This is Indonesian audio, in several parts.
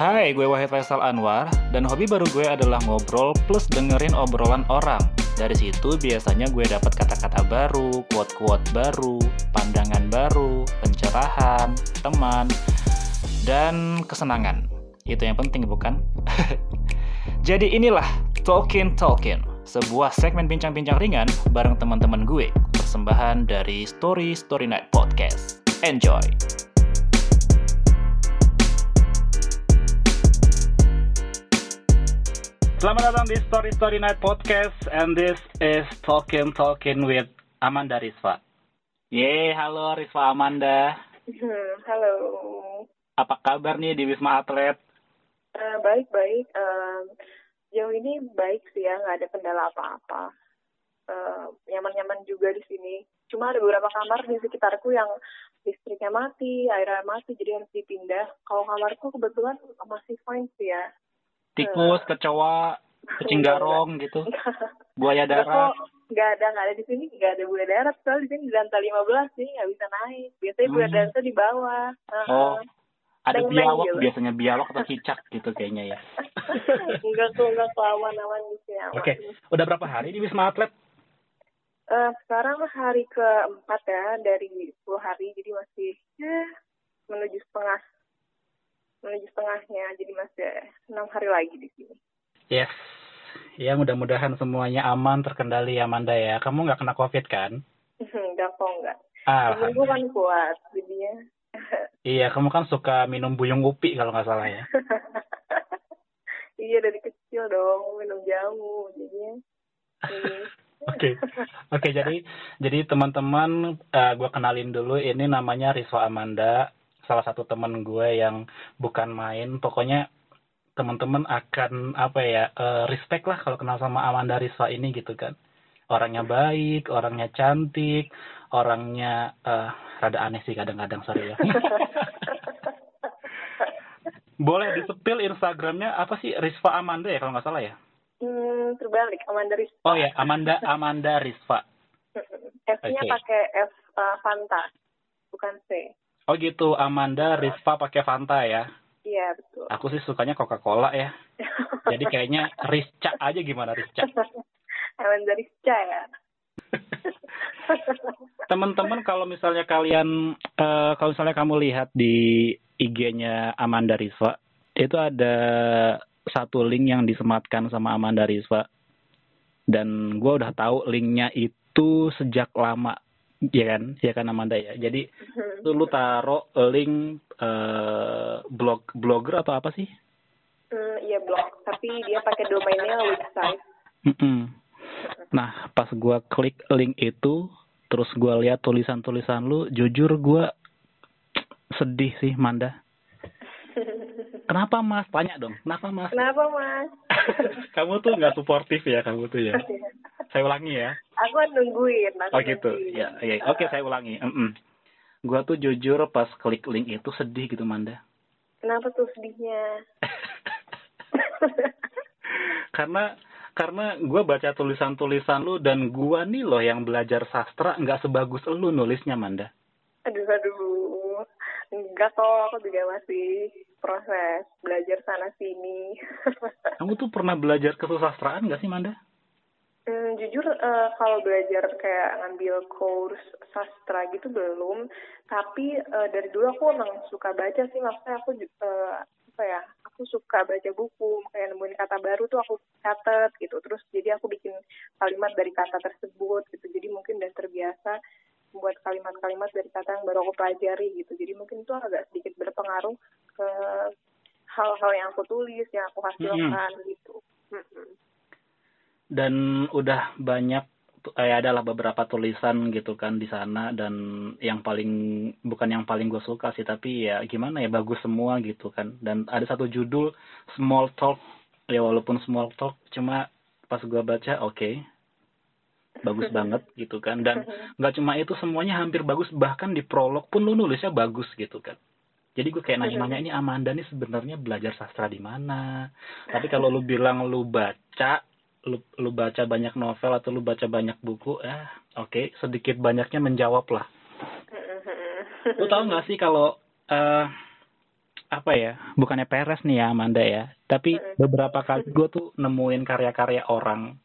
Hai, gue Wahid Faisal Anwar, dan hobi baru gue adalah ngobrol plus dengerin obrolan orang. Dari situ biasanya gue dapat kata-kata baru, quote-quote baru, pandangan baru, pencerahan, teman, dan kesenangan. Itu yang penting bukan? Jadi inilah Talkin Talkin, sebuah segmen bincang-bincang ringan bareng teman-teman gue, persembahan dari Story Story Night Podcast. Enjoy! Selamat datang di Story Story Night Podcast and this is Talking Talking with Amanda Rizva. Yeay, halo Rizva Amanda. Hmm, halo. Apa kabar nih di Wisma Atlet? Eh, Baik-baik. Em, jauh ini baik sih ya, nggak ada kendala apa-apa. Eh, Nyaman-nyaman juga di sini. Cuma ada beberapa kamar di sekitarku yang listriknya mati, airnya mati, jadi harus dipindah. Kalau kamarku kebetulan masih fine sih ya. Tikus, kecoa, kucing garong gitu, buaya darat. nggak ada, nggak ada di sini, nggak ada buaya darat. Soalnya di sini di lantai 15 sih, nggak bisa naik. Biasanya buaya Hmm. darat tuh di bawah. Heeh. Oh, ada biawak gitu. biasanya biawak atau cicak gitu kayaknya ya. enggak kok, enggak kok aman-aman di sini. aman. Oke, udah berapa hari di Wisma Atlet? Eh, sekarang hari keempat ya dari 10 hari jadi masih ya, menuju setengah menuju setengahnya jadi masih enam hari lagi di sini. Yes. Ya mudah-mudahan semuanya aman terkendali Amanda ya. Kamu nggak kena covid kan? enggak kok enggak. Ah, Tubuhku kan kuat jadinya. iya kamu kan suka minum buyung upi kalau nggak salah ya. iya dari kecil dong minum jamu jadinya. Oke, oke jadi jadi teman-teman eh, gue kenalin dulu ini namanya Rizwa Amanda, salah satu teman gue yang bukan main. Pokoknya teman-teman akan apa ya eh, respect lah kalau kenal sama Amanda Rizwa ini gitu kan. Orangnya baik, orangnya cantik, orangnya eh, rada aneh sih kadang-kadang sorry ya. Boleh disepil Instagramnya apa sih Rizva Amanda ya kalau nggak salah ya? Hmm, terbalik Amanda Rizva. Oh ya Amanda Amanda Rizva. F-nya Oke. pakai F uh, Fanta, bukan C. Oh gitu, Amanda Rizva pakai Fanta ya. Iya betul. Aku sih sukanya Coca-Cola ya. Jadi kayaknya Rizca aja gimana Rizca. Amanda Rizka ya. Teman-teman kalau misalnya kalian eh, kalau misalnya kamu lihat di IG-nya Amanda Rizva, itu ada satu link yang disematkan sama Amanda Rizva. Dan gue udah tahu linknya itu sejak lama, ya kan? Ya kan Amanda ya. Jadi itu lu taruh link eh, blog blogger atau apa sih? Hmm, iya blog, tapi dia pakai domainnya website. Mm-mm. Nah, pas gua klik link itu, terus gua lihat tulisan-tulisan lu, jujur gua sedih sih, Manda. Kenapa, Mas? Tanya dong. Kenapa, Mas? Kenapa mas? kamu tuh nggak suportif ya, kamu tuh ya. Saya ulangi ya. aku kan nungguin. Aku Oh gitu. nungguin. Ya, ya. Oke, saya ulangi. Mm-mm. Gua tuh jujur pas klik link itu sedih gitu, Manda. Kenapa tuh sedihnya? karena karena gue baca tulisan-tulisan lu dan gua nih loh yang belajar sastra nggak sebagus lu nulisnya Manda. aduh aduh. Enggak kok, aku juga masih proses belajar sana sini. Kamu tuh pernah belajar kesusastraan nggak sih Manda? Hmm, jujur eh, kalau belajar kayak ngambil course sastra gitu belum, tapi eh, dari dulu aku emang suka baca sih, maksudnya aku eh, apa ya, aku suka baca buku, kayak nemuin kata baru tuh aku catat gitu, terus jadi aku bikin kalimat dari kata tersebut gitu, jadi mungkin udah terbiasa membuat kalimat-kalimat dari kata yang baru aku pelajari gitu, jadi mungkin itu agak sedikit berpengaruh ke hal-hal yang aku tulis, yang aku hasilkan gitu. Mm-mm. Dan udah banyak eh, adalah beberapa tulisan gitu kan di sana dan yang paling bukan yang paling gue suka sih tapi ya gimana ya bagus semua gitu kan. Dan ada satu judul small talk. Ya walaupun small talk cuma pas gue baca oke bagus banget gitu kan. Dan nggak cuma itu semuanya hampir bagus. Bahkan di prolog pun lu nulisnya bagus gitu kan. Jadi gue kayak nanya-nanya ini Amanda nih sebenarnya belajar sastra di mana? Tapi kalau lu bilang lu baca lu lu baca banyak novel atau lu baca banyak buku eh oke sedikit banyaknya menjawab lah. Lu tahu nggak sih kalau eh apa ya bukannya peres nih ya Amanda ya tapi beberapa kali gue tuh nemuin karya-karya orang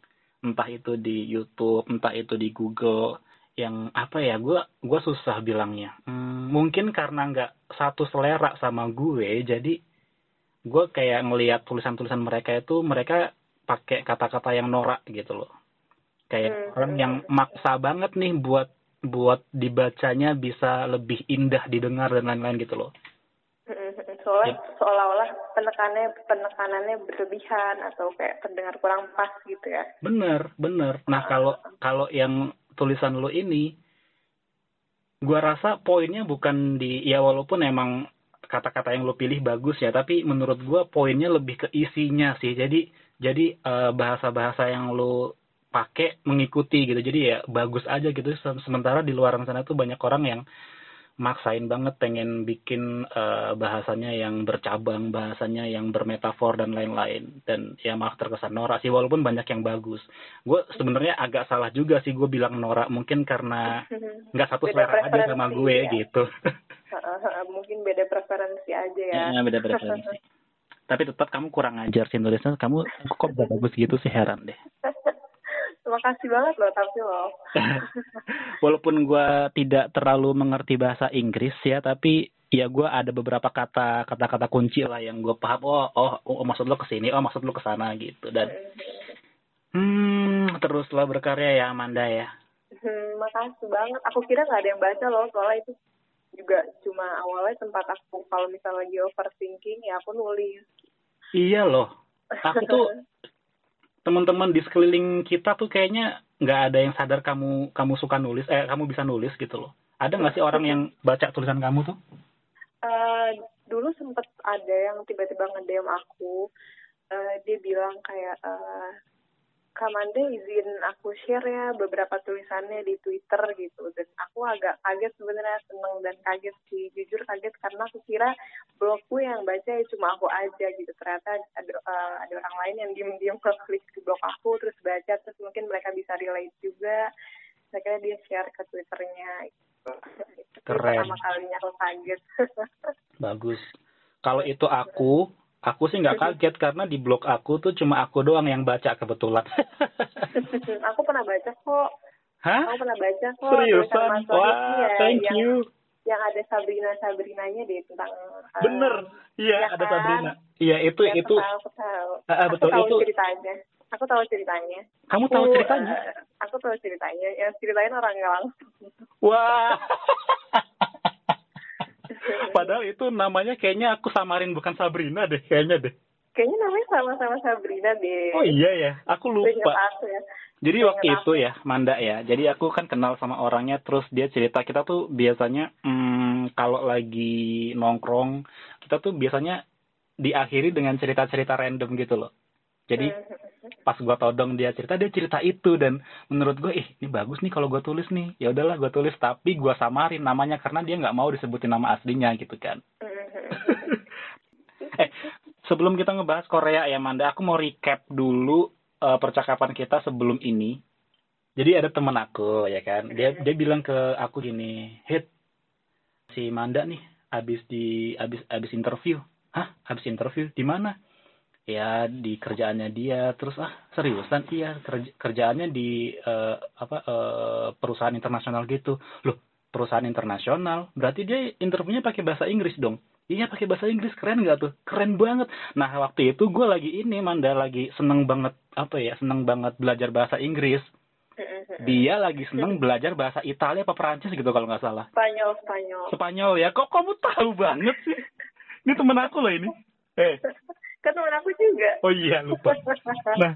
entah itu di YouTube entah itu di Google yang apa ya gue gue susah bilangnya. Hmm, mungkin karena nggak satu selera sama gue jadi gue kayak ngelihat tulisan-tulisan mereka itu mereka pakai kata-kata yang norak gitu loh. Kayak Hmm. orang yang maksa banget nih buat buat dibacanya bisa lebih indah didengar dan lain-lain gitu loh Soalnya Ya. seolah-olah penekanannya penekanannya berlebihan atau kayak terdengar kurang pas gitu ya. Bener, bener. Nah kalau kalau yang tulisan lo ini, gua rasa poinnya bukan di ya walaupun emang kata-kata yang lo pilih bagus ya, tapi menurut gua poinnya lebih ke isinya sih. Jadi jadi eh, bahasa-bahasa yang lo pakai mengikuti gitu. Jadi ya bagus aja gitu. Se- Sementara di luar sana tuh banyak orang yang maksain banget pengen bikin eh, bahasanya yang bercabang, bahasanya yang bermetafor dan lain-lain. Dan ya maaf terkesan norak sih, walaupun banyak yang bagus. Gue sebenarnya agak salah juga sih gue bilang norak, mungkin karena nggak satu Beda selera aja sama gue ya. gitu. Mungkin beda preferensi aja ya. Ya, beda preferensi. Tapi tetap kamu kurang ajar sih nulisnya. Kamu kok bisa bagus gitu sih heran deh. Terima kasih banget loh tapi loh. Walaupun gue tidak terlalu mengerti bahasa Inggris ya, tapi ya gue ada beberapa kata kata-kata kunci lah yang gue paham. Oh, oh, oh, maksud lo ke sini, oh maksud lo ke sana gitu. Dan hmm, teruslah berkarya ya Amanda ya. Hmm, makasih banget. Aku kira nggak ada yang baca loh, soalnya itu juga cuma awalnya tempat aku kalau misalnya lagi overthinking ya aku nulis. Iya loh. Aku tuh teman-teman di sekeliling kita tuh kayaknya nggak ada yang sadar kamu kamu suka nulis, eh kamu bisa nulis gitu loh. Ada nggak sih orang yang baca tulisan kamu tuh? Eh, dulu sempet ada yang tiba-tiba nge-DM aku, eh, dia bilang kayak, eh, Kamanda izin aku share ya beberapa tulisannya di Twitter gitu. Dan aku agak kaget sebenarnya seneng dan kaget sih. Jujur kaget karena aku kira blogku yang baca ya cuma aku aja gitu. Ternyata ada, eh, ada orang lain yang diem-diem klik di blog aku terus baca terus mungkin mereka bisa relate juga. Akhirnya dia share ke Twitternya. Gitu. Itu Keren. Pertama kalinya aku kaget. Bagus. Kalau itu aku, aku sih nggak kaget karena di blog aku tuh cuma aku doang yang baca kebetulan. aku pernah baca kok. Hah? Aku pernah baca kok. Seriusan? Wahid Wah, ya, thank yang, you. Yang ada Sabrina Sabrinanya deh tentang. eh, Bener. Iya, ya ada kan? Sabrina. Iya, itu ya, itu. Aku tahu, aku tahu. Ah, ah, betul, aku tahu itu- ceritanya. Aku tahu ceritanya. Kamu tahu Aku, ceritanya? eh, aku tahu ceritanya. Yang ceritain orang nggak langsung. Wah. Padahal itu namanya kayaknya aku samarin bukan Sabrina deh, kayaknya deh. Kayaknya namanya sama-sama Sabrina deh. Oh iya ya, aku lupa. aku ya. Jadi waktu aku. itu ya, Manda ya. Jadi aku kan kenal sama orangnya, terus dia cerita kita tuh biasanya hmm, kalau lagi nongkrong, kita tuh biasanya diakhiri dengan cerita-cerita random gitu loh. Jadi pas gua todong dia cerita, dia cerita itu dan menurut gue, ih ini bagus nih kalau gua tulis nih. Ya udahlah gua tulis, tapi gua samarin namanya karena dia nggak mau disebutin nama aslinya gitu kan. eh, sebelum kita ngebahas Korea ya Manda, aku mau recap dulu eh, percakapan kita sebelum ini. Jadi ada temen aku ya kan, dia dia bilang ke aku gini, hit si Manda nih abis di abis abis interview, hah abis interview di mana? Ya di kerjaannya dia, terus ah seriusan iya kerja- kerjaannya di eh, apa eh, perusahaan internasional gitu, loh perusahaan internasional, berarti dia interviewnya pakai bahasa Inggris dong. Iya pakai bahasa Inggris keren nggak tuh? Keren banget. Nah waktu itu gue lagi ini Manda lagi seneng banget apa ya seneng banget belajar bahasa Inggris. Dia lagi seneng belajar bahasa Italia apa Perancis gitu kalau nggak salah. Spanyol, Spanyol. Spanyol ya. Kok kamu tahu banget sih? Ini temen aku loh ini. Eh, Kan temen aku juga. oh iya lupa. Nah,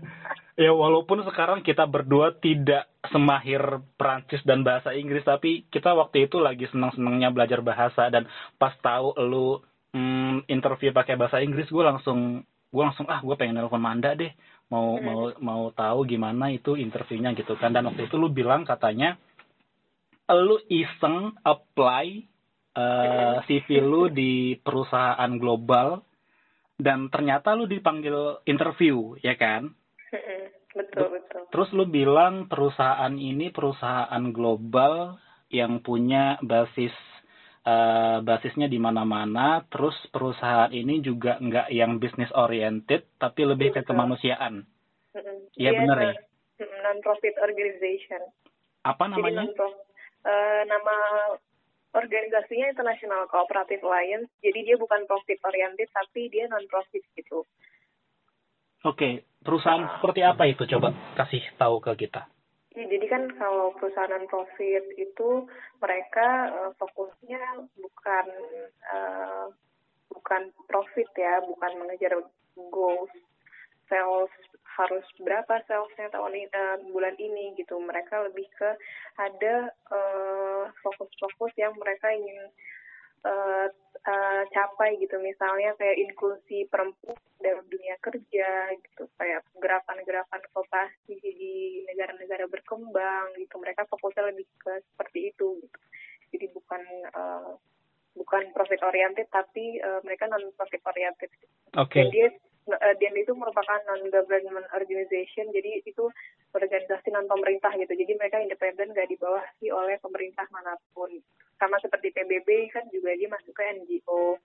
ya walaupun sekarang kita berdua tidak semahir Perancis dan bahasa Inggris, tapi kita waktu itu lagi senang-senangnya belajar bahasa dan pas tahu lu mm, interview pakai bahasa Inggris, gue langsung gue langsung ah gue pengen nelfon Manda deh mau Hmm. mau mau tahu gimana itu interviewnya gitu kan dan waktu itu lu bilang katanya lu iseng apply eh, CV lu di perusahaan global dan ternyata lu dipanggil interview ya kan betul, betul. Terus lu bilang perusahaan ini perusahaan global yang punya basis uh, basisnya di mana-mana, terus perusahaan ini juga nggak yang business oriented, tapi lebih ke kemanusiaan. Iya benar ya. Non-profit organization. Apa namanya? Jadi uh, nama organisasinya International Cooperative Alliance. Jadi dia bukan profit oriented, tapi dia non-profit gitu. Oke, perusahaan uh, seperti apa itu? Coba kasih tahu ke kita. Ya, jadi kan kalau perusahaan profit itu mereka uh, fokusnya bukan uh, bukan profit ya, bukan mengejar goals sales harus berapa salesnya tahun ini uh, bulan ini gitu. Mereka lebih ke ada fokus-fokus yang mereka ingin uh, uh, capai gitu misalnya kayak inklusi perempuan dalam dunia kerja gitu kayak gerakan-gerakan vokasi di negara-negara berkembang gitu mereka fokusnya lebih ke seperti itu gitu jadi bukan uh, bukan profit oriented tapi uh, mereka non profit oriented Oke. Okay. Dan dia uh, itu merupakan non government organization jadi itu organisasi non pemerintah gitu. Jadi mereka independen gak dibawahi oleh pemerintah mana pun. Sama seperti PBB kan juga dia masuk ke NGO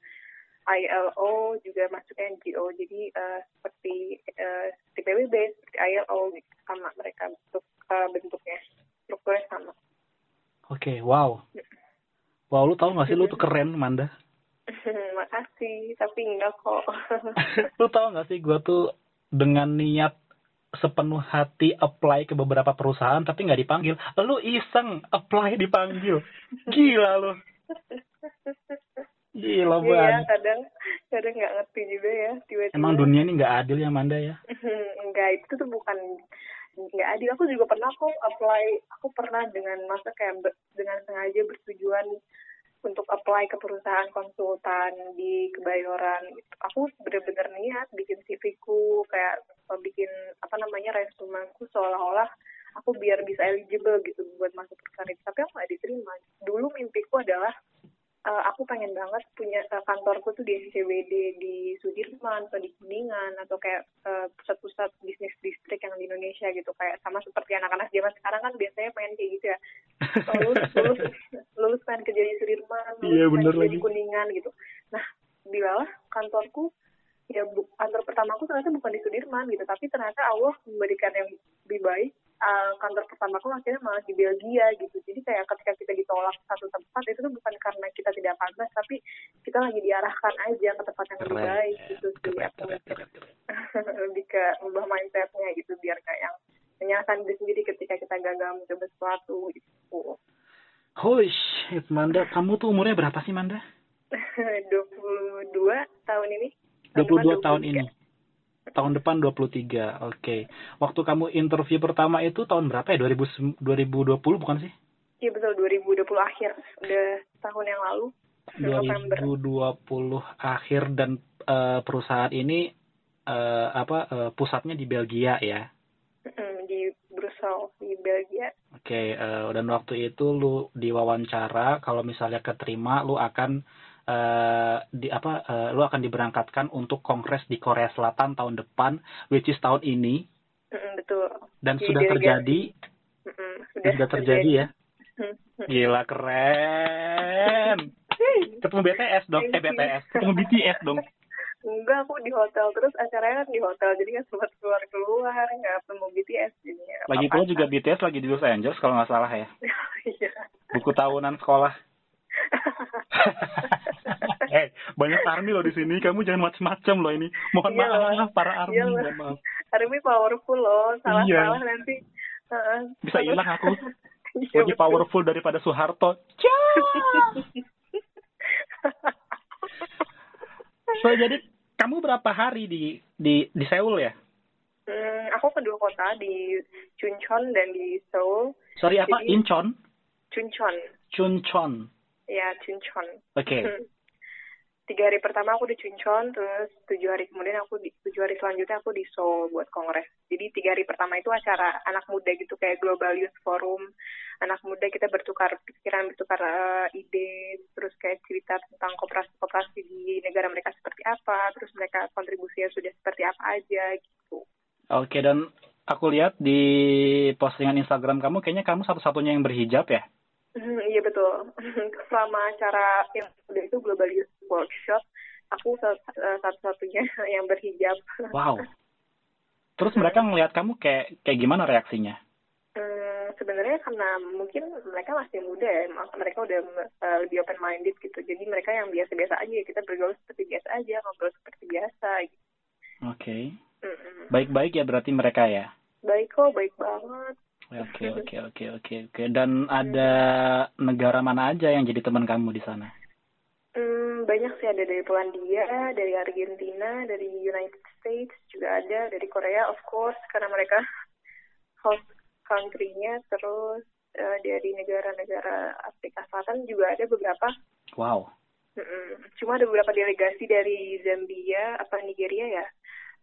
ILO juga masuk ke NGO jadi uh, seperti uh, seperti PBB seperti ILO gitu, sama mereka bentuk uh, bentuknya. Strukturnya sama. Oke okay, wow. Wow lu tau gak sih lu tuh keren Manda makasih tapi enggak kok lu tau gak sih gue tuh dengan niat sepenuh hati apply ke beberapa perusahaan tapi nggak dipanggil. Lu iseng apply dipanggil. Gila lu. Gila banget. Iya, kadang kadang nggak ngerti juga ya tiba-tiba. Emang dunia ini nggak adil ya Manda ya? Enggak, itu tuh bukan nggak adil. Aku juga pernah kok apply. Aku pernah dengan masa kayak dengan sengaja bertujuan untuk apply ke perusahaan konsultan di Kebayoran. Aku bener-bener niat bikin CV-ku, kayak bikin apa namanya resumeku seolah-olah aku biar bisa eligible gitu buat masuk perusahaan itu. Tapi aku nggak diterima. Dulu mimpiku adalah uh, aku pengen banget punya uh, kantorku tuh di SCBD di Sudirman atau di Kuningan atau kayak uh, pusat-pusat bisnis distrik yang di Indonesia gitu. Kayak sama seperti anak-anak zaman sekarang kan biasanya pengen kayak gitu ya. Lulus lulus lulus pengen kerja di Sudirman lulus iya, bener kerja lagi. di Kuningan gitu. Nah bilalah kantorku ya bu, kantor pertamaku ternyata bukan di Sudirman gitu. Tapi ternyata Allah memberikan yang lebih baik uh, kantor pertamaku akhirnya malah di Belgia gitu. Jadi kayak ketika kita ditolak satu tempat itu tuh bukan karena kita tidak pantas tapi kita lagi diarahkan aja ke tempat yang lebih baik gitu sih lebih ke ubah mindsetnya gitu biar kayak yang menyalahkan diri sendiri ketika kita gagal mencoba sesuatu gitu. Hush, Manda, kamu tuh umurnya berapa sih Manda? 22 tahun ini. 22 tahun ini tahun depan 23. Oke. Okay. Waktu kamu interview pertama itu tahun berapa ya? 2000, 2020 bukan sih? Iya betul 2020 akhir. Udah tahun yang lalu. 2020 akhir dan uh, perusahaan ini uh, apa uh, pusatnya di Belgia ya? di Brussels di Belgia. Oke, okay, uh, dan waktu itu lu diwawancara kalau misalnya keterima lu akan uh, di apa uh, lu akan diberangkatkan untuk kongres di Korea Selatan tahun depan which is tahun ini. Mm, betul. Dan Jadi sudah terjadi. Mm, sudah, sudah terjadi, ya. Gila keren. Ketemu BTS dong. Eh BTS ketemu BTS dong. Enggak aku di hotel terus acaranya kan di hotel jadi kan sempat keluar keluar nggak ketemu BTS jadinya. Lagi pula juga BTS lagi di Los Angeles kalau nggak salah ya. Iya. buku tahunan sekolah eh banyak army loh di sini kamu jangan macam-macam loh ini mohon iya maaf para army iya mohon maaf army powerful loh salah iya. salah nanti uh, bisa hilang aku iya, lebih powerful daripada Soeharto so jadi kamu berapa hari di di di Seoul ya Hmm, aku kedua kota di Chuncheon dan di Seoul. Sorry apa? Jadi, Incheon? Chuncheon. Chuncheon. Ya, Chuncheon. Oke. Okay. Tiga hari pertama aku di Chuncheon, terus tujuh hari kemudian aku di tujuh hari selanjutnya aku di Seoul buat kongres. Jadi tiga hari pertama itu acara anak muda gitu kayak Global Youth Forum. Anak muda kita bertukar pikiran, bertukar uh, ide, terus kayak cerita tentang koperasi-koperasi di negara mereka seperti apa, terus mereka kontribusinya sudah seperti apa aja gitu. Oke, dan aku lihat di postingan Instagram kamu kayaknya kamu satu-satunya yang berhijab ya? Hmm, iya betul. Selama acara yang udah itu Global Youth Workshop, aku satu-satunya yang berhijab. Wow. Terus mereka ngelihat kamu kayak kayak gimana reaksinya? Hmm, sebenarnya karena mungkin mereka masih muda ya, mereka udah uh, lebih open minded gitu. Jadi mereka yang biasa-biasa aja, kita bergaul seperti biasa aja, ngobrol seperti biasa. Gitu. Oke. Okay. Baik-baik ya berarti mereka ya? Baik kok, baik banget. Oke oke oke oke oke. Dan ada negara mana aja yang jadi teman kamu di sana? Hmm, banyak sih ada dari Polandia, dari Argentina, dari United States juga ada, dari Korea of course karena mereka host country-nya, terus uh, dari negara-negara Afrika Selatan juga ada beberapa. Wow. Mm-mm. Cuma ada beberapa delegasi dari Zambia apa Nigeria ya,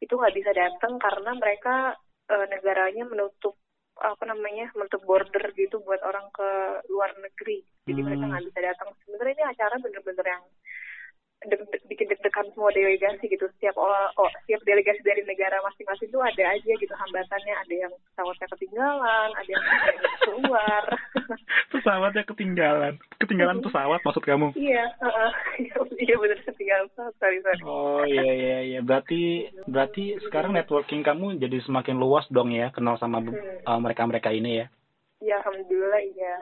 itu nggak bisa datang karena mereka uh, negaranya menutup apa namanya menutup border gitu buat orang ke luar negeri jadi hmm. mereka nggak bisa datang sebenarnya ini acara bener-bener yang de de bikin deg-degan semua delegasi gitu. Setiap oh, oh setiap delegasi dari negara masing-masing itu ada aja gitu hambatannya. Ada yang pesawatnya ketinggalan ada yang keluar. Pesawatnya ketinggalan. Ketinggalan pesawat maksud kamu? Iya uh, iya benar ketinggalan pesawat. Sorry sorry. Oh iya iya iya. Berarti berarti sekarang networking kamu jadi semakin luas dong ya kenal sama hmm. uh, mereka mereka ini ya Ya alhamdulillah iya.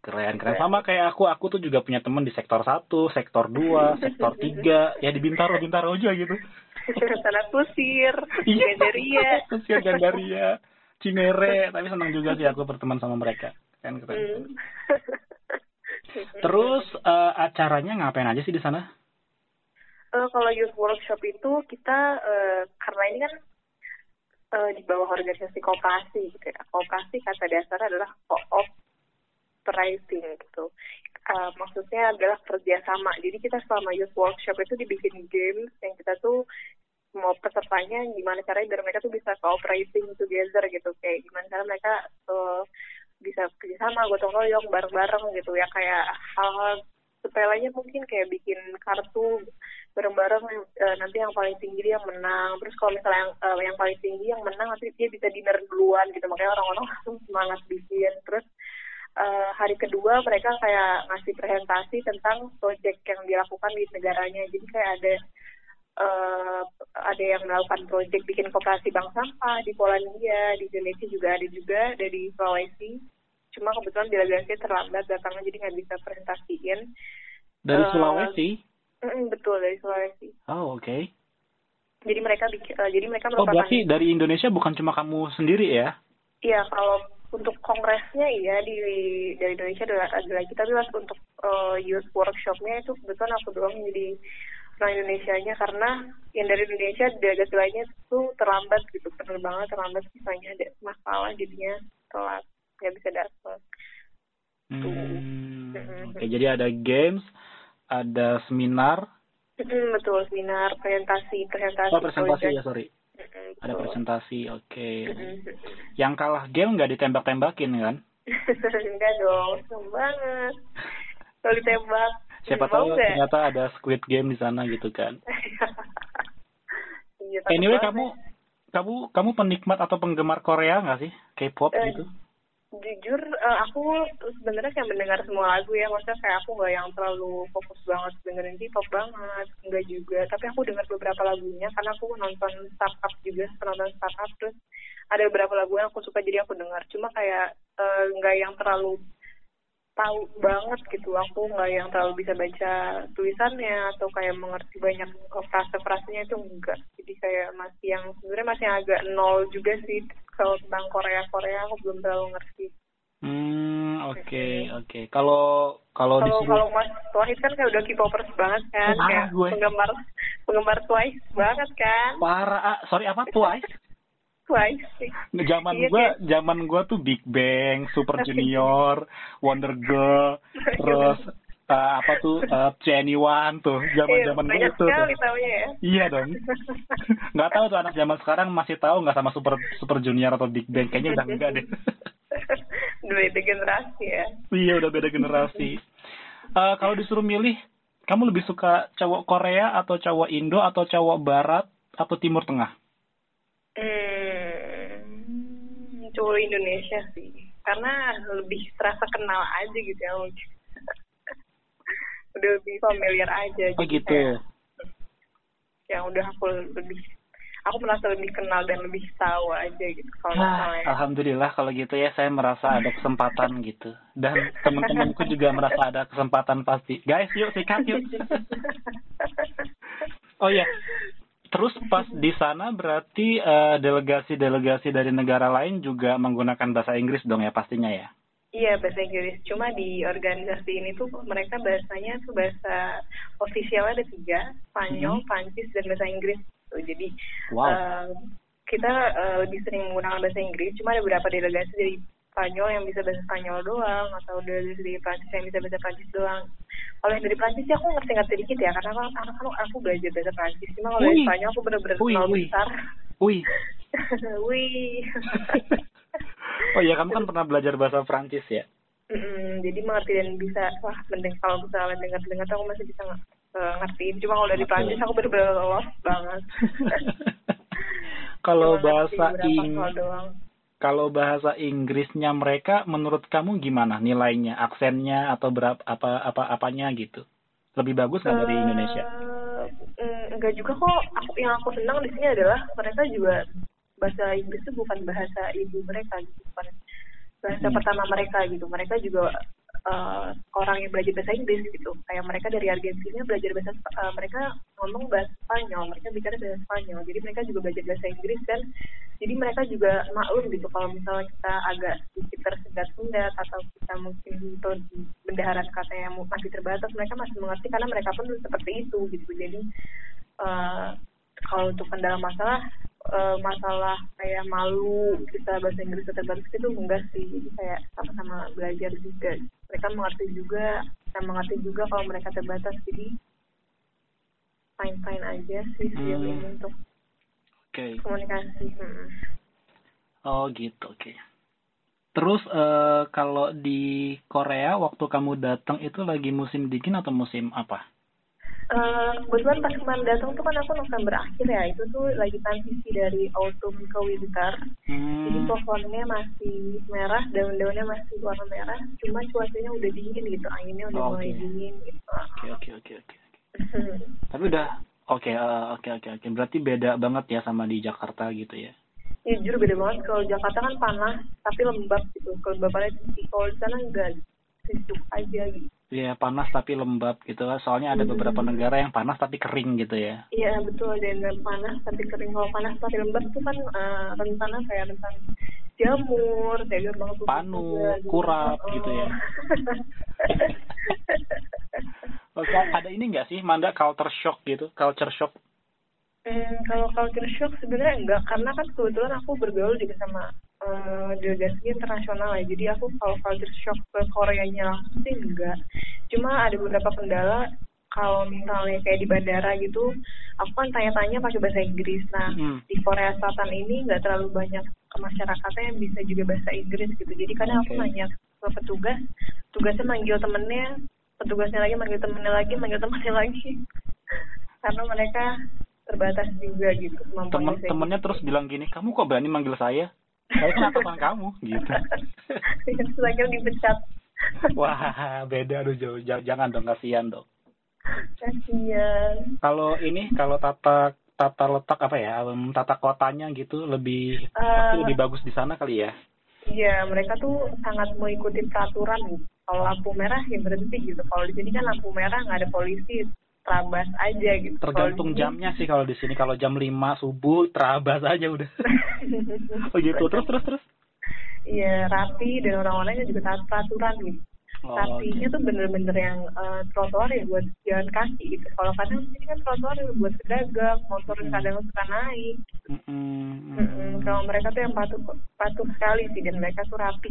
Keren keren sama kayak aku aku tuh juga punya temen di sektor satu, sektor dua, sektor tiga, ya di Bintaro Bintaro aja gitu. Sana Kusir, iya. Gandaria. Kusir Gandaria, Cinere, tapi senang juga sih aku berteman sama mereka. Kan keren. Hmm. Terus uh, acaranya ngapain aja sih di sana? Uh, kalau youth workshop itu kita uh, karena ini kan uh, di bawah organisasi koperasi gitu ya. Koperasi kata dasar adalah cooperating gitu. Uh, maksudnya adalah kerjasama. Jadi kita selama youth workshop itu dibikin games yang kita tuh mau pesertanya gimana caranya biar mereka tuh bisa cooperating together gitu kayak gimana cara mereka uh, bisa kerjasama gotong royong bareng-bareng gitu ya kayak hal-hal sepelanya mungkin kayak bikin kartu bareng-bareng uh, nanti yang paling tinggi dia yang menang. Terus kalau misalnya yang uh, yang paling tinggi yang menang nanti dia bisa dinner duluan gitu. Makanya orang-orang langsung semangat bikin. Terus uh, hari kedua mereka kayak ngasih presentasi tentang proyek yang dilakukan di negaranya. Jadi kayak ada uh, ada yang melakukan proyek bikin koperasi bank sampah di Polandia di Indonesia juga ada juga dari Sulawesi. Cuma kebetulan delegasi terlambat datangnya jadi nggak bisa presentasiin. Dari uh, Sulawesi mm, betul dari Sulawesi. Oh oke. Okay. jadi mereka uh, jadi mereka oh berarti dari Indonesia bukan cuma kamu sendiri ya? Iya kalau untuk kongresnya iya di dari Indonesia ada, lagi. Tapi mas untuk uh, youth workshopnya itu kebetulan aku doang jadi orang Indonesia-nya. Karena yang dari Indonesia delegasi lainnya itu terlambat gitu. Penerbangan terlambat misalnya ada masalah jadinya telat nggak bisa dapat. Hmm, Oke, okay, jadi ada games, ada seminar. Hmm, betul, seminar, presentasi, presentasi. Oh, presentasi ya, sorry. Hmm, ada presentasi, oke. Okay. Hmm. Yang kalah game nggak ditembak-tembakin kan? Enggak dong, seneng banget. Kalau ditembak. Siapa tahu gak? ternyata ada Squid Game di sana gitu kan. Iya, anyway, kamu kamu kamu penikmat atau penggemar Korea nggak sih? K-pop eh, gitu? Jujur uh, aku sebenarnya kayak mendengar semua lagu ya. Maksudnya kayak aku nggak yang terlalu fokus banget dengerin K-pop banget enggak juga. Tapi aku dengar beberapa lagunya karena aku nonton startup juga penonton startup. Terus ada beberapa lagu yang aku suka jadi aku dengar cuma kayak uh, nggak yang terlalu tahu banget gitu aku nggak yang terlalu bisa baca tulisannya atau kayak mengerti banyak frase-frasenya itu enggak jadi kayak masih yang sebenarnya masih agak nol juga sih kalau tentang Korea Korea aku belum terlalu ngerti. Hmm oke okay, oke okay. kalau kalau kalau kalau Mas Wahid kan kayak udah K-popers banget kan Parah kayak gue. penggemar penggemar Twice banget kan. Parah ah, sorry apa Twice? Twice. Zaman iya, gua zaman gua tuh Big Bang, Super Junior, Wonder Girl, terus uh, apa tuh uh, One tuh zaman zaman iya, itu tuh. ya. Iya dong. nggak tahu tuh anak zaman sekarang masih tahu nggak sama Super Super Junior atau Big Bang kayaknya udah enggak deh. beda generasi ya. Iya udah beda generasi. Uh, kalau disuruh milih, kamu lebih suka cowok Korea atau cowok Indo atau cowok Barat atau Timur Tengah? Hmm, cowok Indonesia sih. karena lebih terasa kenal aja gitu ya mungkin. Udah lebih familiar aja oh Jadi gitu kayak. Yang udah aku lebih aku merasa lebih kenal dan lebih tahu aja gitu kalau Ah, misalnya. alhamdulillah kalau gitu ya saya merasa ada kesempatan gitu. Dan teman-temanku juga merasa ada kesempatan pasti. Guys yuk sikat yuk. Oh ya terus pas di sana berarti eh, delegasi-delegasi dari negara lain juga menggunakan bahasa Inggris dong ya pastinya ya Iya bahasa Inggris. Cuma di organisasi ini tuh mereka bahasanya tuh bahasa ofisialnya ada tiga, Spanyol, Mhm. Prancis, dan bahasa Inggris. Tuh. Jadi wow eh, kita eh, lebih sering menggunakan bahasa Inggris. Cuma ada beberapa delegasi dari Spanyol yang bisa bahasa Spanyol doang, atau delegasi dari Prancis yang bisa bahasa Prancis doang. Kalau yang dari Prancis sih aku ngerti-ngerti dikit ya, karena aku, aku, aku, aku belajar bahasa Prancis. Cuma kalau dari. Spanyol aku bener-bener nol wih. besar. wih Wih. oh ya kamu kan pernah belajar bahasa Prancis ya Mm-mm, jadi mengerti dan bisa wah mending kalau misalnya dengar-dengar aku masih bisa nge- eh, ngertiin cuma kalau dari. Prancis aku bener-bener lost banget kalau ngerti bahasa beberapa Ing soal doang kalau bahasa Inggrisnya mereka menurut kamu gimana nilainya? Aksennya atau berapa apa apa apanya gitu? Lebih bagus nggak dari Eh, Indonesia mm, enggak juga kok. Aku yang aku senang di sini adalah mereka juga bahasa Inggris itu bukan bahasa ibu mereka gitu bukan bahasa Hmm. pertama mereka gitu. Mereka juga eh, orang yang belajar bahasa Inggris gitu. Kayak mereka dari Argentina belajar bahasa eh, mereka ngomong bahasa Spanyol mereka bicara bahasa Spanyol. Jadi mereka juga belajar bahasa Inggris dan jadi mereka juga maklum gitu kalau misalnya kita agak sedikit tersendat-sendat atau kita mungkin tuh bendahara kata yang masih terbatas mereka masih mengerti karena mereka pun seperti itu gitu. Jadi eh, kalau untuk kendala masalah eh, masalah kayak malu kita bahasa Inggris terbatas itu enggak sih. Jadi kayak sama-sama belajar juga. Mereka mengerti juga kita mengerti juga kalau mereka terbatas. Jadi fine fine aja sih sejauh Hmm. ini untuk oke. komunikasi Hmm. oh gitu. Oke. Terus eh, kalau di Korea waktu kamu datang itu lagi musim dingin atau musim apa Eh, kebetulan pas kemarin datang tuh kan aku November akhir ya itu tuh lagi transisi dari autumn ke winter. Jadi hmm, pohonnya masih merah daun-daunnya masih warna merah cuma cuacanya udah dingin gitu anginnya udah Oh, mulai dingin gitu. Oke oke oke oke. Tapi udah oke eh, oke oke oke. Berarti beda banget ya sama di Jakarta gitu ya? Ya jujur beda banget. Kalau Jakarta kan panas tapi lembab gitu. Tinggi kalau di sana enggak sejuk aja gitu Iya panas tapi lembab gitu kan. Soalnya ada beberapa Hmm. negara yang panas tapi kering gitu ya. iya betul yang panas tapi kering kalau panas tapi lembab tuh kan eh, rentan apa ya rentan jamur kayak busuk Panu, juga, gitu. kurap Oh. gitu ya. Oke, ada ini nggak sih Manda culture shock gitu, culture shock? Hmm, kalau culture shock sebenarnya enggak karena kan kebetulan aku bergaul juga sama eh, delegasi internasional ya jadi aku kalau culture shock ke Koreanya langsung sih enggak cuma ada beberapa kendala kalau misalnya kayak di bandara gitu aku kan tanya-tanya pakai bahasa Inggris nah Hmm. di Korea Selatan ini nggak terlalu banyak masyarakatnya yang bisa juga bahasa Inggris gitu jadi kadang aku Oke. nanya ke petugas tugasnya manggil temennya petugasnya lagi manggil temennya lagi manggil temennya lagi karena mereka terbatas juga gitu kemampuan Temen temennya terus bilang gini, kamu kok berani manggil saya? Saya kan atasan kamu gitu. Lagi dipecat Wah beda aduh jauh, jauh- jangan dong kasihan dong. kasian Kalau ini kalau tata tata letak apa ya, em, tata kotanya gitu lebih pasti lebih bagus di sana kali ya. Iya, mereka tuh sangat mengikuti peraturan. Kalau lampu merah ya berhenti gitu. Kalau di sini kan lampu merah nggak ada polisi, terabas aja gitu. Tergantung jamnya sih kalau di sini kalau jam 5 subuh terabas aja udah. oh gitu terus terus terus. Iya, rapi dan orang-orangnya juga taat peraturan gitu. Oh, Rapinya tuh bener-bener yang eh, trotoar ya buat jalan kaki gitu. Kalau kadang di sini kan trotoar ya buat pedagang, motor Hmm. kadang suka naik. Mm-mm, Mm-mm, Kalau mereka tuh yang patuh patuh sekali sih dan mereka tuh rapi.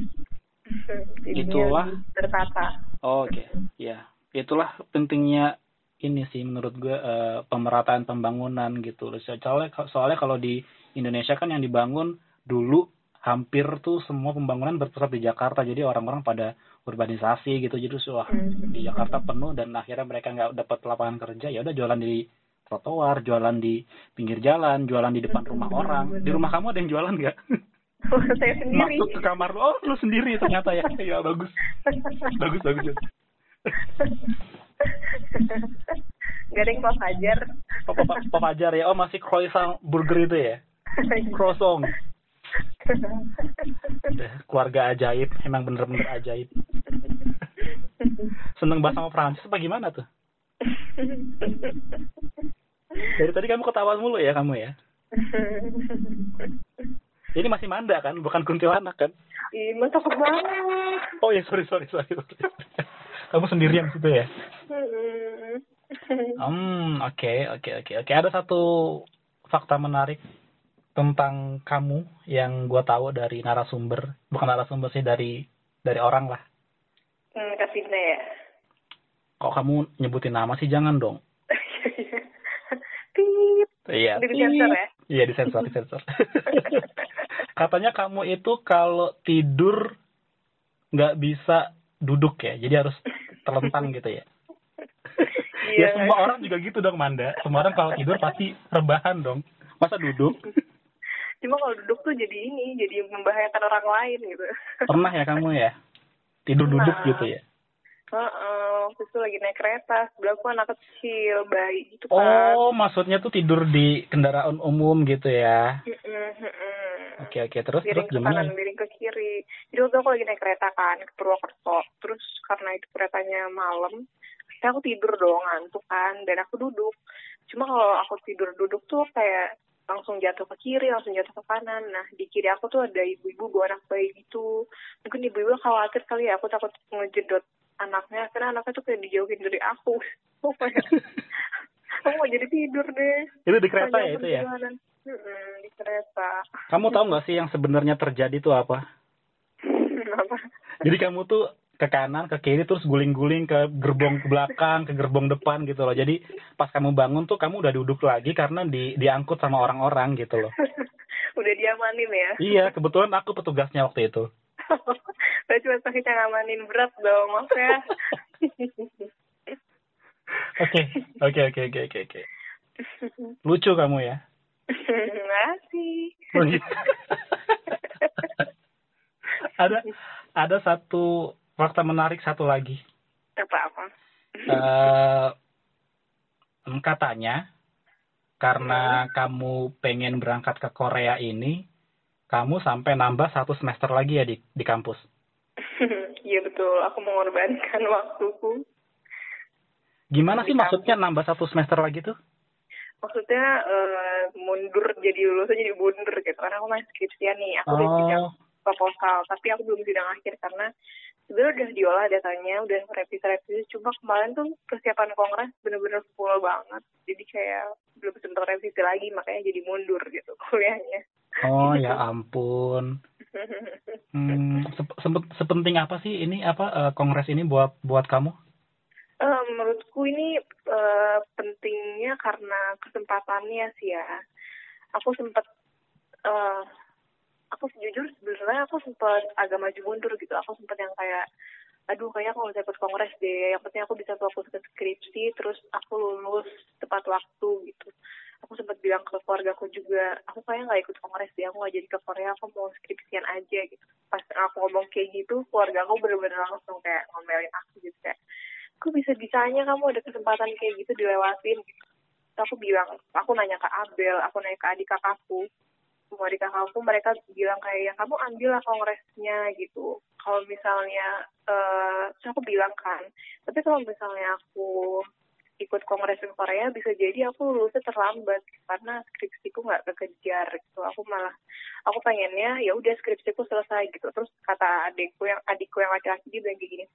Itulah. tertata. Oh, Oke, ya itulah pentingnya ini sih menurut gue eh, pemerataan pembangunan gitu. Soalnya soalnya kalau di Indonesia kan yang dibangun dulu hampir tuh semua pembangunan berpusat di Jakarta. Jadi orang-orang pada urbanisasi gitu. Jadi wah Hmm. di Jakarta penuh dan akhirnya mereka nggak dapat lapangan kerja ya udah jualan di trotoar jualan di pinggir jalan jualan di depan rumah orang. Di rumah kamu ada yang jualan nggak? Saya sendiri. Masuk ke kamar lu. Oh lu sendiri ternyata ya. Ya bagus bagus bagus Gak ada yang mau fajar. Oh, Papa Fajar ya. Oh, masih croissant burger itu ya? Croissant. Keluarga ajaib. Emang bener-bener ajaib. Seneng bahasa sama Prancis apa gimana tuh? Dari tadi kamu ketawa mulu ya kamu ya? Ini masih Manda kan? Bukan kuntilanak kan? Ih, masa banget. Oh ya, sorry, sorry, sorry. Kamu sendirian situ ya? Hmm, oke, oke, oke, oke. Ada satu fakta menarik tentang kamu yang gue tahu dari narasumber, bukan narasumber sih dari dari orang lah. Hmm, kasihnya ya. Kok kamu nyebutin nama sih jangan dong. Pip. Iya. Di sensor ya? Iya di sensor, di sensor. Katanya kamu itu kalau tidur nggak bisa duduk ya, jadi harus terlentang gitu ya. Iya. ya semua orang juga gitu dong Manda. Semua orang kalau tidur pasti rebahan dong. Masa duduk? Cuma kalau duduk tuh jadi ini, jadi membahayakan orang lain gitu. Pernah ya kamu ya? Tidur duduk Pernah. gitu ya? Heeh, waktu itu lagi naik kereta, sebelah aku anak kecil, bayi gitu kan. Oh, maksudnya tuh tidur di kendaraan umum gitu ya? Mm-mm, mm-mm. Oke oke terus terus miring ke gimana? kanan, miring ke kiri. Jadi waktu aku lagi naik kereta kan ke Purwokerto. Terus karena itu keretanya malam, akhirnya aku tidur dong, ngantuk kan, dan aku duduk. Cuma kalau aku tidur duduk tuh kayak langsung jatuh ke kiri, langsung jatuh ke kanan. Nah, di kiri aku tuh ada ibu-ibu bawa anak bayi gitu. Mungkin ibu-ibu khawatir kali ya, aku takut ngejedot anaknya, karena anaknya tuh kayak dijauhin dari aku. Oh, kayak, aku mau jadi tidur deh. Itu di kereta ya itu ya? Di kereta. Kamu tahu nggak sih yang sebenarnya terjadi tuh apa? Apa? Jadi kamu tuh ke kanan, ke kiri, terus guling-guling ke gerbong ke belakang, ke gerbong depan gitu loh. Jadi pas kamu bangun tuh kamu udah duduk lagi karena di diangkut sama orang-orang gitu loh. Udah diamanin ya. Iya, kebetulan aku petugasnya waktu itu. Berarti cuma sakitnya ngamanin berat dong, maksudnya. Oke, oke, oke, oke, oke. Lucu kamu ya. Masih. Oh, iya. ada ada satu fakta menarik satu lagi. Apa-apa? Eh katanya karena kamu pengen berangkat ke Korea ini, kamu sampai nambah satu semester lagi ya di di kampus. Iya betul, aku mengorbankan waktuku. Gimana sih maksudnya nambah satu semester lagi tuh? Maksudnya eh, mundur jadi lulusnya jadi mundur gitu. Karena aku masih skripsian nih, aku udah sidang Oh, proposal, tapi aku belum sidang akhir karena sebenarnya udah diolah datanya, udah revisi-revisi. Cuma kemarin tuh persiapan kongres bener-bener full banget. Jadi kayak belum sempat revisi lagi, makanya jadi mundur gitu kuliahnya. oh ya ampun. Hmm, sempet- sepenting apa sih ini apa eh, kongres ini buat buat kamu? Eh, menurutku ini eh, pentingnya karena kesempatannya sih ya. Aku sempat, eh, aku jujur sebenarnya aku sempat agak maju mundur gitu. Aku sempat yang kayak, aduh kayak aku bisa ikut kongres deh. Yang penting aku bisa fokus ke skripsi, terus aku lulus tepat waktu gitu. Aku sempat bilang ke keluarga aku juga, aku kayak nggak ikut kongres deh. Aku nggak jadi ke Korea, aku mau skripsian aja gitu. Pas aku ngomong kayak gitu, keluarga aku bener-bener langsung kayak ngomelin aku gitu kayak, kok bisa-bisanya kamu ada kesempatan kayak gitu dilewatin gitu. Aku bilang, aku nanya ke Abel, aku nanya ke adik kakakku, semua adik kakakku mereka bilang kayak, ya kamu ambil lah kongresnya gitu. Kalau misalnya, terus aku bilang kan, tapi kalau misalnya aku ikut kongres di Korea bisa jadi aku lulusnya terlambat karena skripsiku nggak kekejar gitu. Aku malah aku pengennya ya udah skripsiku selesai gitu. Terus kata adikku yang adikku yang laki-laki dia bilang gini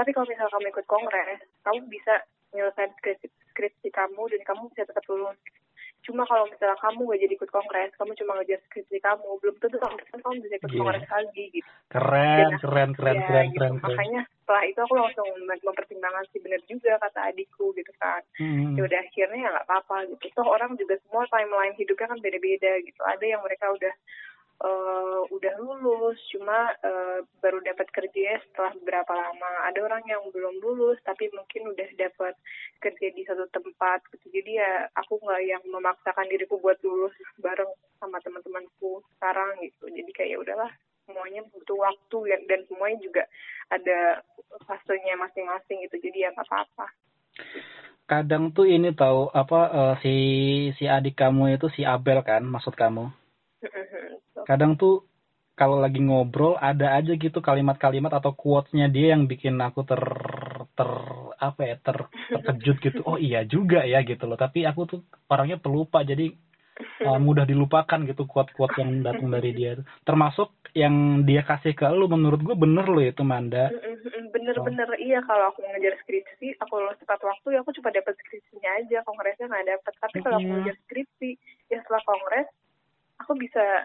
tapi kalau misalnya kamu ikut kongres, kamu bisa menyelesaikan skripsi, skripsi kamu dan kamu bisa tetap lulus. Cuma kalau misalnya kamu gak jadi ikut kongres, kamu cuma ngejar skripsi kamu, belum tentu kamu, kamu bisa ikut Gila. kongres lagi gitu. Keren, Dan keren, keren, ya, keren, gitu. keren, keren. Makanya setelah itu aku langsung mem- mempertimbangkan sih bener juga kata adikku gitu kan. Hmm. Ya udah akhirnya ya nggak apa-apa gitu. Toh orang juga semua timeline hidupnya kan beda-beda gitu. Ada yang mereka udah uh, udah lulus cuma uh, baru dapat kerja setelah beberapa lama. Ada orang yang belum lulus tapi mungkin udah dapat kerja di satu tempat gitu. Jadi ya aku nggak yang memaksakan diriku buat lulus bareng sama teman-temanku sekarang gitu. Jadi kayak ya udahlah semuanya butuh waktu ya, dan semuanya juga ada fasenya masing-masing gitu. Jadi ya apa-apa. Kadang tuh ini tahu apa uh, si si adik kamu itu si Abel kan maksud kamu kadang tuh kalau lagi ngobrol ada aja gitu kalimat-kalimat atau quotes-nya dia yang bikin aku ter ter apa ya ter terkejut gitu. Oh iya juga ya gitu loh. Tapi aku tuh orangnya pelupa jadi uh, mudah dilupakan gitu kuat-kuat yang datang dari dia. Termasuk yang dia kasih ke lu menurut gue bener lo itu Manda. Bener-bener. Oh. iya kalau aku ngejar skripsi aku lulus tepat waktu ya aku cuma dapat skripsinya aja. Kongresnya nggak dapat tapi kalau aku ngejar skripsi ya setelah kongres aku bisa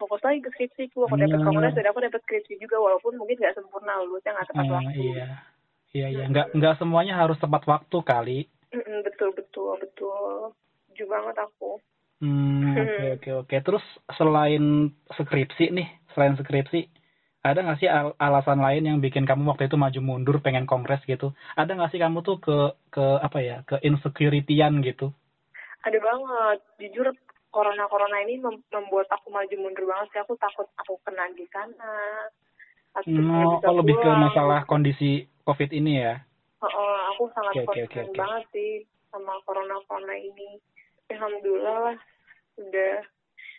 fokus lagi ke skripsiku aku dapat iya. kongres dan aku dapat skripsi juga walaupun mungkin nggak sempurna lulusnya nggak tepat uh, waktu iya iya iya nggak nggak semuanya harus tepat waktu kali betul betul betul jujur banget aku Hmm, oke oke oke. Terus selain skripsi nih, selain skripsi, ada nggak sih al alasan lain yang bikin kamu waktu itu maju mundur pengen kongres gitu? Ada nggak sih kamu tuh ke ke apa ya, ke insecurityan gitu? Ada banget. Jujur corona corona ini mem membuat aku maju mundur banget sih. Aku takut aku kena di sana. Aku no, oh, lebih ke masalah kondisi covid ini ya? Oh, oh aku sangat okay, okay, okay, banget sih sama corona corona ini. Alhamdulillah lah udah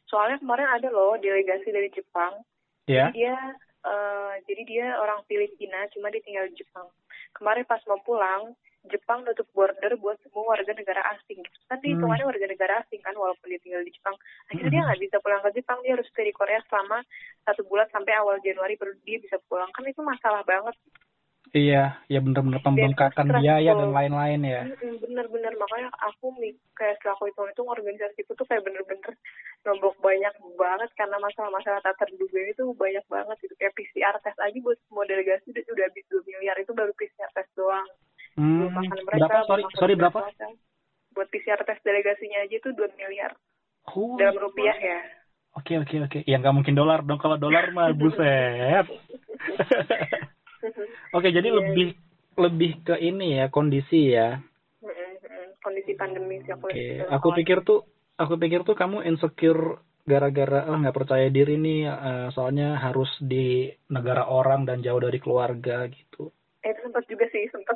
soalnya kemarin ada loh delegasi dari Jepang yeah. jadi dia uh, jadi dia orang Filipina cuma dia tinggal di Jepang kemarin pas mau pulang Jepang nutup border buat semua warga negara asing gitu. kan dia hmm. warga negara asing kan walaupun dia tinggal di Jepang akhirnya hmm. dia nggak bisa pulang ke Jepang dia harus stay di Korea selama satu bulan sampai awal Januari baru dia bisa pulang kan itu masalah banget Iya, ya bener-bener pembengkakan biaya dan lain-lain ya. Bener-bener makanya aku kayak setelah aku itu itu organisasi itu tuh kayak bener-bener nombok banyak banget karena masalah-masalah tak terduga itu banyak banget gitu kayak PCR test aja buat semua delegasi udah udah habis dua miliar itu baru PCR test doang. Hmm, mereka, berapa? Sorry, sorry berapa? Buat PCR test delegasinya aja itu dua miliar. Oh, dalam rupiah ya. Oke oke oke. Ya nggak mungkin dolar dong kalau dolar mah buset. Oke, jadi yeah. lebih lebih ke ini ya kondisi ya. Kondisi pandemi sih aku. Oke, aku pikir tuh aku pikir tuh kamu insecure gara-gara ah nggak percaya diri nih uh, soalnya harus di negara orang dan jauh dari keluarga gitu. Eh, itu sempat juga sih sempat.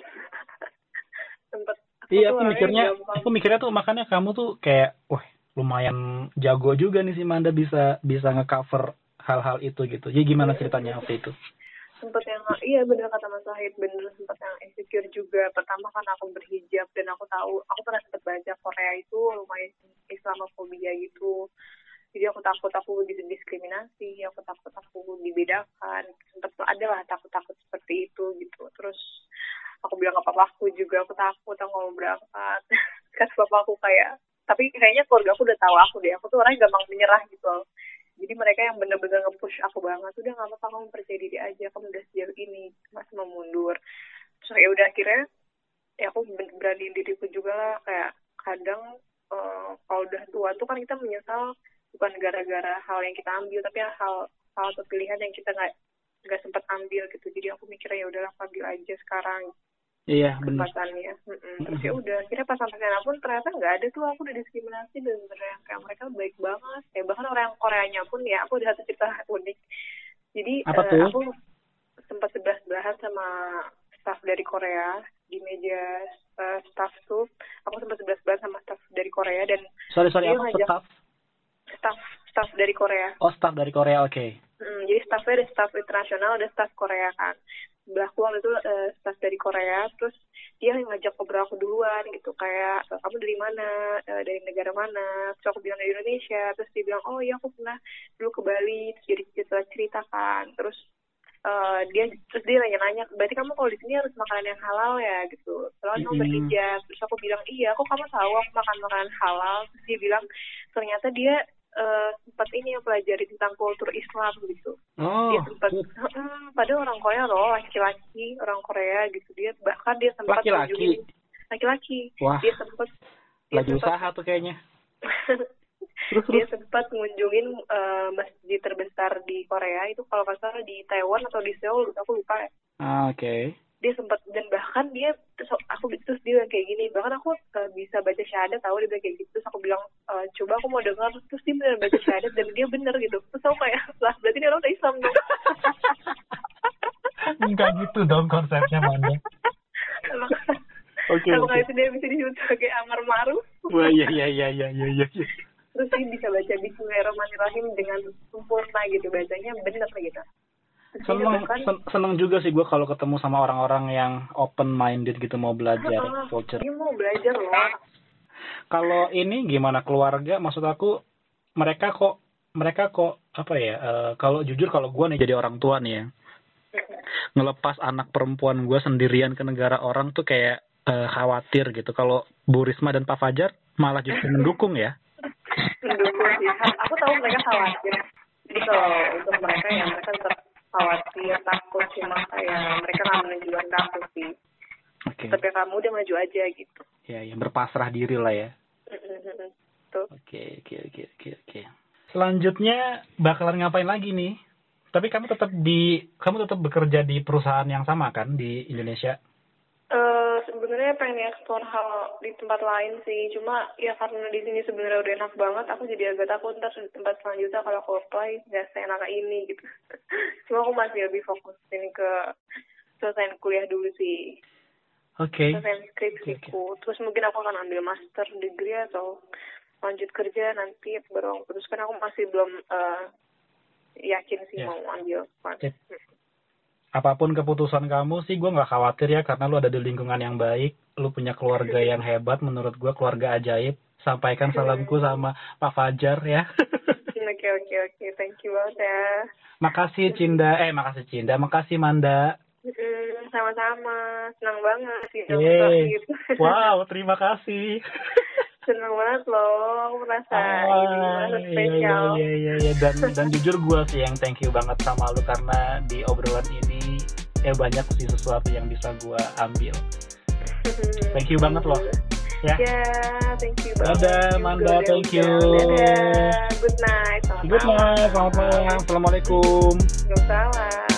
Iya, aku mikirnya aku mikirnya tuh makanya kamu tuh kayak wah lumayan jago juga nih si Manda bisa bisa ngecover hal-hal itu gitu. Jadi gimana ceritanya waktu itu? sempet yang iya bener kata Mas Wahid bener sempet yang insecure juga. Pertama kan aku berhijab dan aku tahu aku pernah sempet baca Korea itu lumayan Islamofobia gitu. Jadi aku takut aku diskriminasi aku takut aku dibedakan. Sempet ada lah takut-takut seperti itu gitu terus aku bilang ke papaku juga aku takut aku mau berangkat. Kan papaku kayak tapi kayaknya keluarga aku udah tahu aku deh. Aku tuh orangnya gampang menyerah gitu jadi mereka yang bener-bener nge-push aku banget. Udah nggak apa-apa kamu percaya diri aja. Kamu udah sejauh ini masih mau mundur. Terus ya udah akhirnya ya aku berani diriku juga lah. Kayak kadang uh, kalau udah tua tuh kan kita menyesal bukan gara-gara hal yang kita ambil tapi hal hal atau pilihan yang kita nggak nggak sempat ambil gitu. Jadi aku mikirnya ya udahlah ambil aja sekarang Iya, benar. Kesempatannya. Terus ya udah, kira pas sampai sana pun ternyata nggak ada tuh aku udah diskriminasi dan yang kayak mereka baik banget. Ya bahkan orang Koreanya pun ya aku ada satu cerita unik. Jadi Apa uh, aku sempat sebelah sebelahan sama staff dari Korea di meja uh, staff tuh. Aku sempat sebelah sebelahan sama staff dari Korea dan sorry sorry apa ngajak, staff staff staff dari Korea. Oh staff dari Korea oke. Okay. Hmm, jadi staffnya ada staff internasional ada staff Korea kan sebelahku waktu itu uh, staff dari Korea terus dia ngajak ngobrol aku duluan gitu kayak eh, kamu dari mana uh, dari negara mana terus aku bilang dari Indonesia terus dia bilang oh iya aku pernah dulu ke Bali terus jadi cerita ceritakan terus uh, dia terus dia nanya-nanya berarti kamu kalau di sini harus makanan yang halal ya? Gitu. Soalnya kamu berhijab terus aku bilang iya kok kamu tahu aku makan makanan halal? Terus dia bilang ternyata dia uh, sempat ini yang pelajari tentang kultur Islam gitu. Oh. Dia sempat hmm, pada orang Korea loh laki-laki orang Korea gitu. Dia bahkan dia sempat laki-laki? laki-laki. Wah. dia sempat lagi usaha tuh kayaknya Terus dia terus. sempat ngunjungin eh, masjid terbesar di Korea itu kalau nggak salah di Taiwan atau di Seoul aku lupa ya. Ah, Oke. dia sempat dan bahkan dia terus aku terus dia bilang kayak gini bahkan aku eh, bisa baca syahadat tahu dia bilang kayak gitu terus aku bilang "Eh, coba aku mau dengar terus dia benar baca syahadat dan dia bener gitu terus aku kayak lah berarti dia orang Islam dong Enggak gitu dong konsepnya Manda. Oke. Kalau oke. itu dia bisa disebut sebagai amar ma'ruf Wah iya iya iya iya iya. iya. Terus dia bisa baca Bismillahirrahmanirrahim dengan sempurna gitu bacanya bener gitu Seneng, sen- seneng juga sih gue kalau ketemu sama orang-orang yang open minded gitu mau belajar Ah, culture. dia mau belajar loh Kalau ini gimana keluarga? Maksud aku mereka kok mereka kok apa ya? eh, kalau jujur kalau gue nih jadi orang tua nih ya, ngelepas anak perempuan gue sendirian ke negara orang tuh kayak eh, khawatir gitu. Kalau Bu Risma dan Pak Fajar malah justru mendukung ya. Tahu mereka khawatir jadi kalau untuk mereka ya mereka tetap khawatir takut cuma kayak mereka nggak menunjukkan aku sih Oke. tapi kamu udah maju aja gitu Ya, ya berpasrah diri lah ya. Oke, oke, oke, oke, oke. Selanjutnya bakalan ngapain lagi nih? Tapi kamu tetap di kamu tetap bekerja di perusahaan yang sama kan di Indonesia? Eh, sebenarnya pengen eksplor hal di tempat lain sih. Cuma ya karena di sini sebenarnya udah enak banget aku jadi agak takut ntar di tempat selanjutnya kalau aku apply nggak seenak ini gitu. Cuma aku masih lebih fokus ini ke selesai kuliah dulu sih. Oke. selesai skripsiku. Terus mungkin aku akan ambil master degree atau lanjut kerja nanti baru aku putuskan aku masih belum eh, yakin sih Ya. mau ambil. Apa pun keputusan kamu sih gue nggak khawatir ya karena lu ada di lingkungan yang baik, lu punya keluarga yang hebat menurut gue keluarga ajaib. Sampaikan salamku sama Pak Fajar ya. oke oke oke. Thank you banget ya. Makasih Cinda, eh makasih Cinda, makasih Manda. Mm, sama-sama. Senang banget sih gitu Wow, terima kasih. senang banget loh merasa ini merasa iya, spesial iya, iya, iya. Dan, dan jujur gue sih yang thank you banget sama lu karena di obrolan ini ya banyak sih sesuatu yang bisa gue ambil. Thank you banget loh. Ya. ya thank you Dadah, banget juga Manda, thank you. dadah good night selamat Good night, selamat malam. Assalamualaikum. Waalaikumsalam